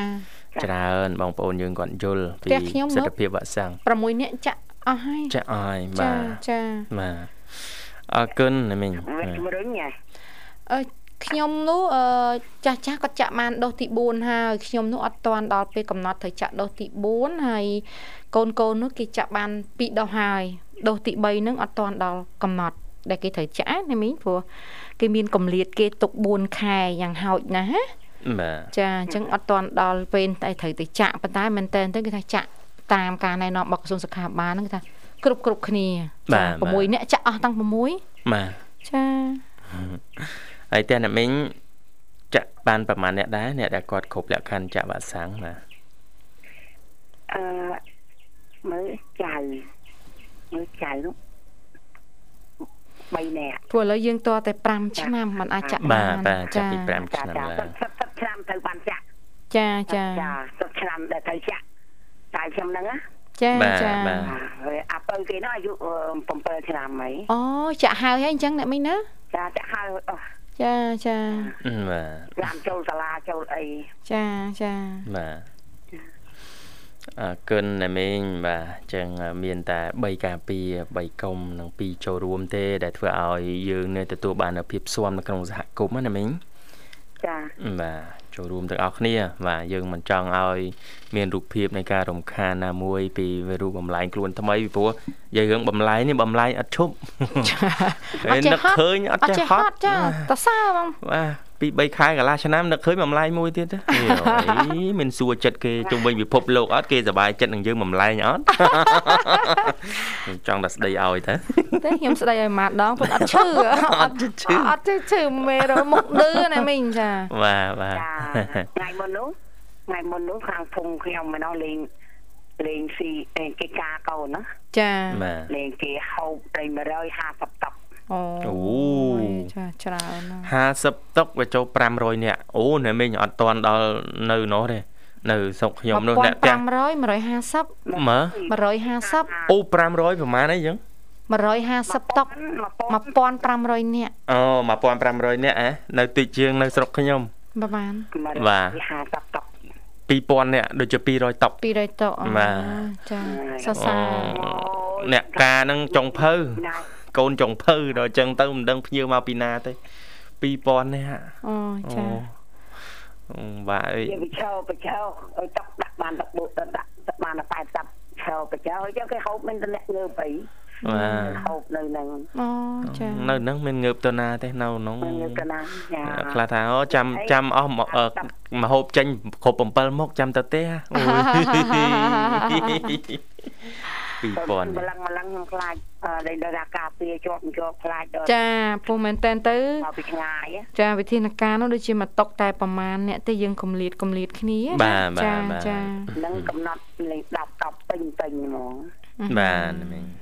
ច្រើនបងប្អូនយើងគាត់យល់ពីសិទ្ធិភាពវ៉ាក់សាំង6នាក់ចាក់អស់ហើយចាក់អស់ហើយបាទចាបាទអរគុណណាមីងអឺខ្ញុំនោះអឺចាស់ចាស់គាត់ចាក់បានដូសទី4ហើយខ្ញុំនោះអត់ទាន់ដល់ពេលកំណត់ត្រូវចាក់ដូសទី4ហើយកូនកូននោះគេចាក់បាន2ដូសហើយដូសទី3ហ្នឹងអត់ទាន់ដល់កំណត់ដែលគេត្រូវចាក់ណាមីងព្រោះគេមានកម្លាតគេទុក4ខែយ៉ាងហោចណាស់ណា បាទចាអញ្ចឹងអត់ទាន់ដល់ពេលតែត្រូវទៅចាក់ប៉ុន្តែមែនតើទៅគេថាចាក់តាមការណែនាំរបស់ក្រសួងសុខាភិបាលហ្នឹងគេថាគ្រប់គ្រប់គ្នាចា6នាក់ចាក់អស់តាំង6បាទចាហើយតែអ្នកមីងចាក់បានប្រហែលអ្នកដែរអ្នកដែលគាត់គ្រប់លក្ខខណ្ឌចាក់វ៉ាក់សាំងបាទអឺមើលចៅមើលចៅនោះ3នាក់ព្រោះឥឡូវយើងតតែ5ឆ្នាំมันអាចចាក់បានបាទបាទចាក់ពី5ឆ្នាំឡើង10ឆ្នាំ ទៅបានចាក់ចាចាចា10ឆ្នាំដែលទៅចាក់តែខ្ញុំហ្នឹងណាចាចាអាពៅគេនោះអាយុ7ឆ្នាំហីអូចាក់ហើយហើយអញ្ចឹងអ្នកមីងណាចាចាក់ហើយអស់ចាចាបាទចាំចូលសាលាចូលអីចាចាបាទអរគុណណាមីងបាទអញ្ចឹងមានតែ3ការពារ3កុំនិង2ចូលរួមទេ ដែលធ្វើឲ្យយើងនៅទទួលបាននូវភាពស៊ាំនៅក្នុងសហគមន៍ណាមីងចាបាទ ចូលរួមទាំងអស់គ្នាបាទយើងមិនចង់ឲ្យមានរូបភាពនៃការរំខានណាមួយ ពីវីរុសបំលែងខ្លួនថ្មីពីព្រោះយាយរឿងបំលែងនេះបំលែងអត់ឈប់អត់ចេះហត់ឃើញអត់ចេះហត់ចាតសើបងបាទពី3ខែកន្លះឆ្នាំនឹកឃើញមួយម្លែងមួយទៀតទៅអីមិនសួរចិត្តគេជុំវិញពិភពលោកអត់គេសប្បាយចិត្តនឹងយើងមួយម្លែងអត់ចង់តែស្ដីឲ្យទៅតែខ្ញុំស្ដីឲ្យម៉ាដងប៉ុន្តែអត់ឈឺអត់ឈឺអត់ឈឺឈឺមេរមុខឌឺណាមីងចាបាទបាទថ្ងៃមុននោះថ្ងៃមុននោះខាងភូមិខ្ញុំម្ដងលេងលេងស៊ីគេការកូនណាចាលេងគេហូបតែ150តុកអូអូចាច្រើនណា50តុកវាចូល500នាក់អូអ្នកមីងអត់តាន់ដល់នៅនោះទេនៅស្រុកខ្ញុំនោះអ្នកផ្ទះ500 150មើ150អូ500ប្រហែលអីចឹង150តុក1500នាក់អូ1500នាក់ហ៎នៅតិចជាងនៅស្រុកខ្ញុំ ប្រហែលបាទ50តុក2000នាក់ដូចជា200តុក200តុកបាទចាសរសើរអ្នកការនឹងចុងភៅកូនចុងភៅដល់អញ្ចឹងទៅមិនដឹងភ្ញៀវមកពីណាទេ2000នេះអូចាបាទអីវាឆោបឆោឲ្យតុកដាក់បានទឹកបុកដាក់ដាក់បាន80ឆោបឆោអញ្ចឹងគេហូបមិនតំណាក់ងើបអី បាទហូបនៅហ្នឹងអូចានៅហ្នឹងមានងើបទៅណាទេនៅហ្នឹងងើបទៅណាចាខ្លះថាអូចាំចាំអស់មកហូបចេញគ្រប់7មុខចាំទៅទេអូ2000ម្លឹងម្លឹងខ្ញុំខ្លាចដែលដល់ការពារជាប់ជាប់ខ្លាចដល់ចាពុះមែនតែនទៅមកពីឆ្ងាយចាវិធានការនោះដូចជាមកតុកតែប្រមាណអ្នកទេយើងកំលៀតកំលៀតគ្នាចាចានឹងកំណត់លេខ10 10ពេញពេញហ្មង បាទ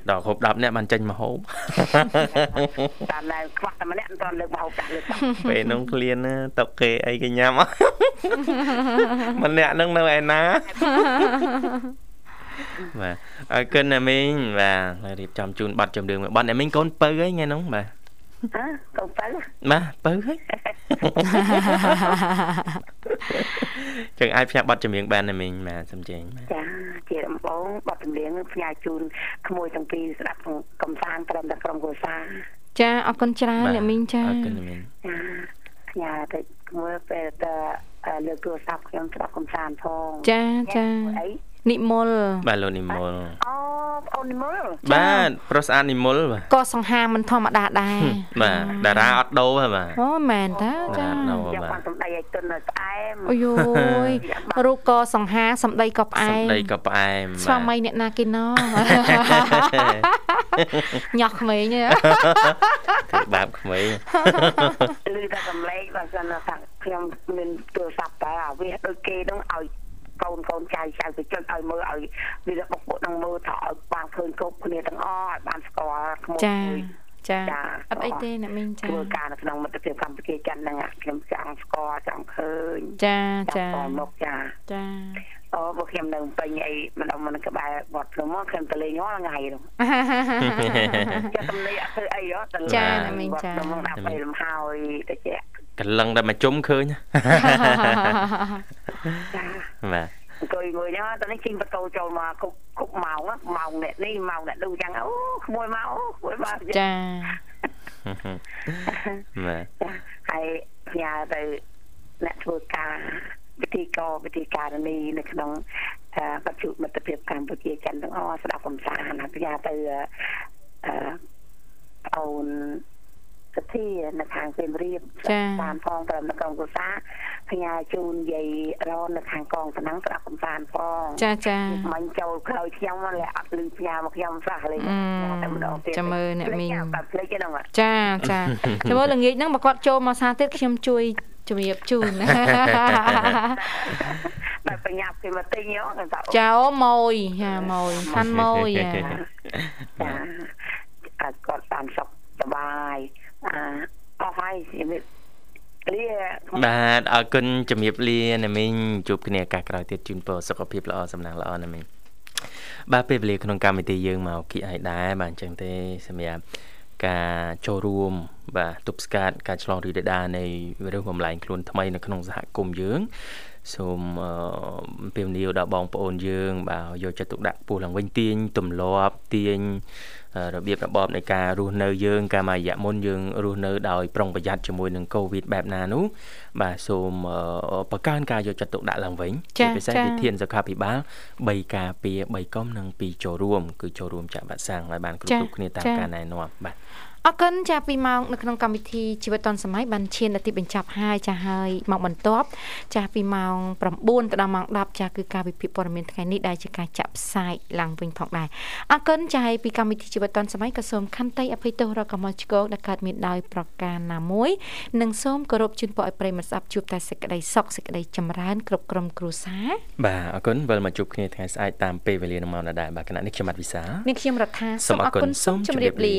ដល់គ្រប់10នាក់បានចេញមកហូបតាមតែខ្វះតែម្នាក់មិនទាន់លើកមកហូបដាក់លើកពេលនោះឃ្លានតុកគេអីគេញ៉ាំម្នាក់នឹងនៅឯណាបាទអើកិនណាមីងបាទរៀបចំជូនប័ណ្ណចម្រៀងមួយប័ណ្ណណាមីងកូនពៅហីថ្ងៃនោះបាទ អើកូនពៅបាទពៅហីចឹងអាចផ្សាយប័ណ្ណចម្រៀងបានណាមីងបាទសំជេងបាទចាជាដំបងប័ណ្ណចម្រៀងផ្សាយជូនក្មួយទាំងពីរស្ដាប់កំសាន្តត្រឹមតែក្រុមគ្រួសារចាអរគុណច្រើនអ្នកមីងចាអរគុណមីងចាផ្សាយទៅក្មួយពេលតលើកទូរស័ព្ទខ្ញុំស្ដាប់កំសាន្តផងចាចាអី និមលបាទលោកនិមលអូអូនិមលបាទប្រុសស្អាតនិមលបាទក៏សង្ហាមិនធម្មតាដែរបាទតារាអត់ដូរហ៎បាទអូមែនតាចាយ៉ាងបានសំដីឲ្យទុននៅផ្អែមអូយយរូបក៏សង្ហាសំដីក៏ផ្អែមសំដីក៏ផ្អែមស្វាមីអ្នកណាគេណោញោះក្មេងហ៎បាបក្មេងឮតែសំឡេងបើសិនថាខ្ញុំមានទូរស័ព្ទតែអាវាដូចគេនឹងឲ្យកូ នកូនចៅចៅទៅចុចឲ្យមើលឲ្យវាបុកពួកនឹងមើលថាឲ្យបានឃើញគ្រប់គ្នាទាំងអស់ឲ្យបានស្គាល់ក្មួយចាចាអត់អីទេអ្នកមីងចាធ្វើការនៅក្នុងមិត្តភាពកម្ពុជាចិនហ្នឹងខ្ញុំចង់ស្គាល់ចង់ឃើញចាចាមកចាចាអូបើខ្ញុំនៅពេញអីមិនដល់មិនក្បែរវត្តភ្នំមកខ្ញុំទៅលេងរាល់ថ្ងៃនោះចាទំនេរអត់ធ្វើអីហ៎ទៅចាអ្នកមីងចាមកដាក់ពេលលំហើយទៅជាកលឹងតែមកជុំឃើញបាទ អង្គុយមួយហ្នឹងតើនេះជិះបតោចូលមកគ្រប់គ្រប់ម៉ោងម៉ោងនេះនេះម៉ោងនេះដូចចឹងអូក្មួយមកអូក្មួយមកចាបាទហើយផ្ញើទៅអ្នកធ្វើការវិធីកវិធីការនីនៅក្នុងបច្ចុប្បន្នមិត្តភាពកម្ពុជាចិនទាំងអស់ស្ដាប់កំសាន្តផ្ញើទៅអឺអូន សភានៅខាងពេលរៀបតាមផងត្រឹមនៅក្រុងកុសាផ្ញើជូនយាយរននៅខាងកងសំណងស្រាប់កំសាន្តផងចាចាមិនចូលក្រោយខ្ញុំលែអត់លឺផ្ញើមកខ្ញុំសោះលេងតែម្ដងទៀតចាំមើលអ្នកមីងចាចាចាំមើលល្ងាចហ្នឹងមកគាត់ចូលមកសាទៀតខ្ញុំជួយជម្រាបជូនតែបញ្ញាប់គេមកទិញហ្នឹងចៅម៉ួយចាម៉ួយសាន់ម៉ួយចាគាត់តាមសុខសบาย អស់ហើយជំរាបលាបាទអរគុណជំរាបលាណាមីងជួបគ្នាឱកាសក្រោយទៀតជូនពរសុខភាពល្អសំណាងល្អណាមីងបាទពេលវេលាក្នុងកម្មវិធីយើងមកគីឲ្យដែរបាទអញ្ចឹងទេសម្រាប់ការចូលរួមបាទទប់ស្កាត់ការឆ្លងរីដេដានៃវីរុសបំលែងខ្លួនថ្មីនៅក្នុងសហគមន៍យើង សូមពៀវនីវដល់បងប្អូនយើង បាទយកចិត្តទុកដាក់ពោះឡើងវិញទាញទម្លាប់ទាញរបៀបរបបនៃការរស់នៅយើងកាលមួយរយៈមុនយើងរស់នៅដោយប្រុងប្រយ័ត្នជាមួយនឹងកូវីដបែបណានោះបាទសូមបង្កើនការយកចិត្តទុកដាក់ឡើងវិញជាពិសេសវិធានសុខាភិបាល3ការពារ3កុំនិង2ចូលរួម គឺចូលរួមចាក់វ៉ាក់សាំងឲ្យបានគ្រប់គ្រប់គ្នាតាមការណែនាំបាទ អរគុណចាពីម៉ោងនៅក្នុងកម្មវិធីជីវិតឌុនសម័យបានឈានដល់ទីបញ្ចប់ហើយចាហើយមកបន្ទាប់ចាពីម៉ោង9ទៅដល់ម៉ោង10ចាគឺការវិភាគព័ត៌មានថ្ងៃនេះដែលជាការចាក់ផ្សាយឡើងវិញផងដែរអរគុណចាហើយពីកម្មវិធីជីវិតឌុនសម័យក៏សូមខន្តីអភ័យទោសរកកំហុសឆ្គងដែលកើតមានដោយប្រការណាមួយនិងសូមគោរពជូនពរឲ្យប្រិយមិត្តស្ដាប់ជួបតែសេចក្តីសុខសេចក្តីចម្រើនគ្រប់ក្រុមគ្រួសារបាទអរគុណវិលមកជួបគ្នាថ្ងៃស្អែកតាមពេលវេលានឹងមកដដែលបាទគណៈនេះខ្ញុំអត់វិសានេះខ្ញុំរដ្ឋាសូមអរគុណសូមជម្រាបលា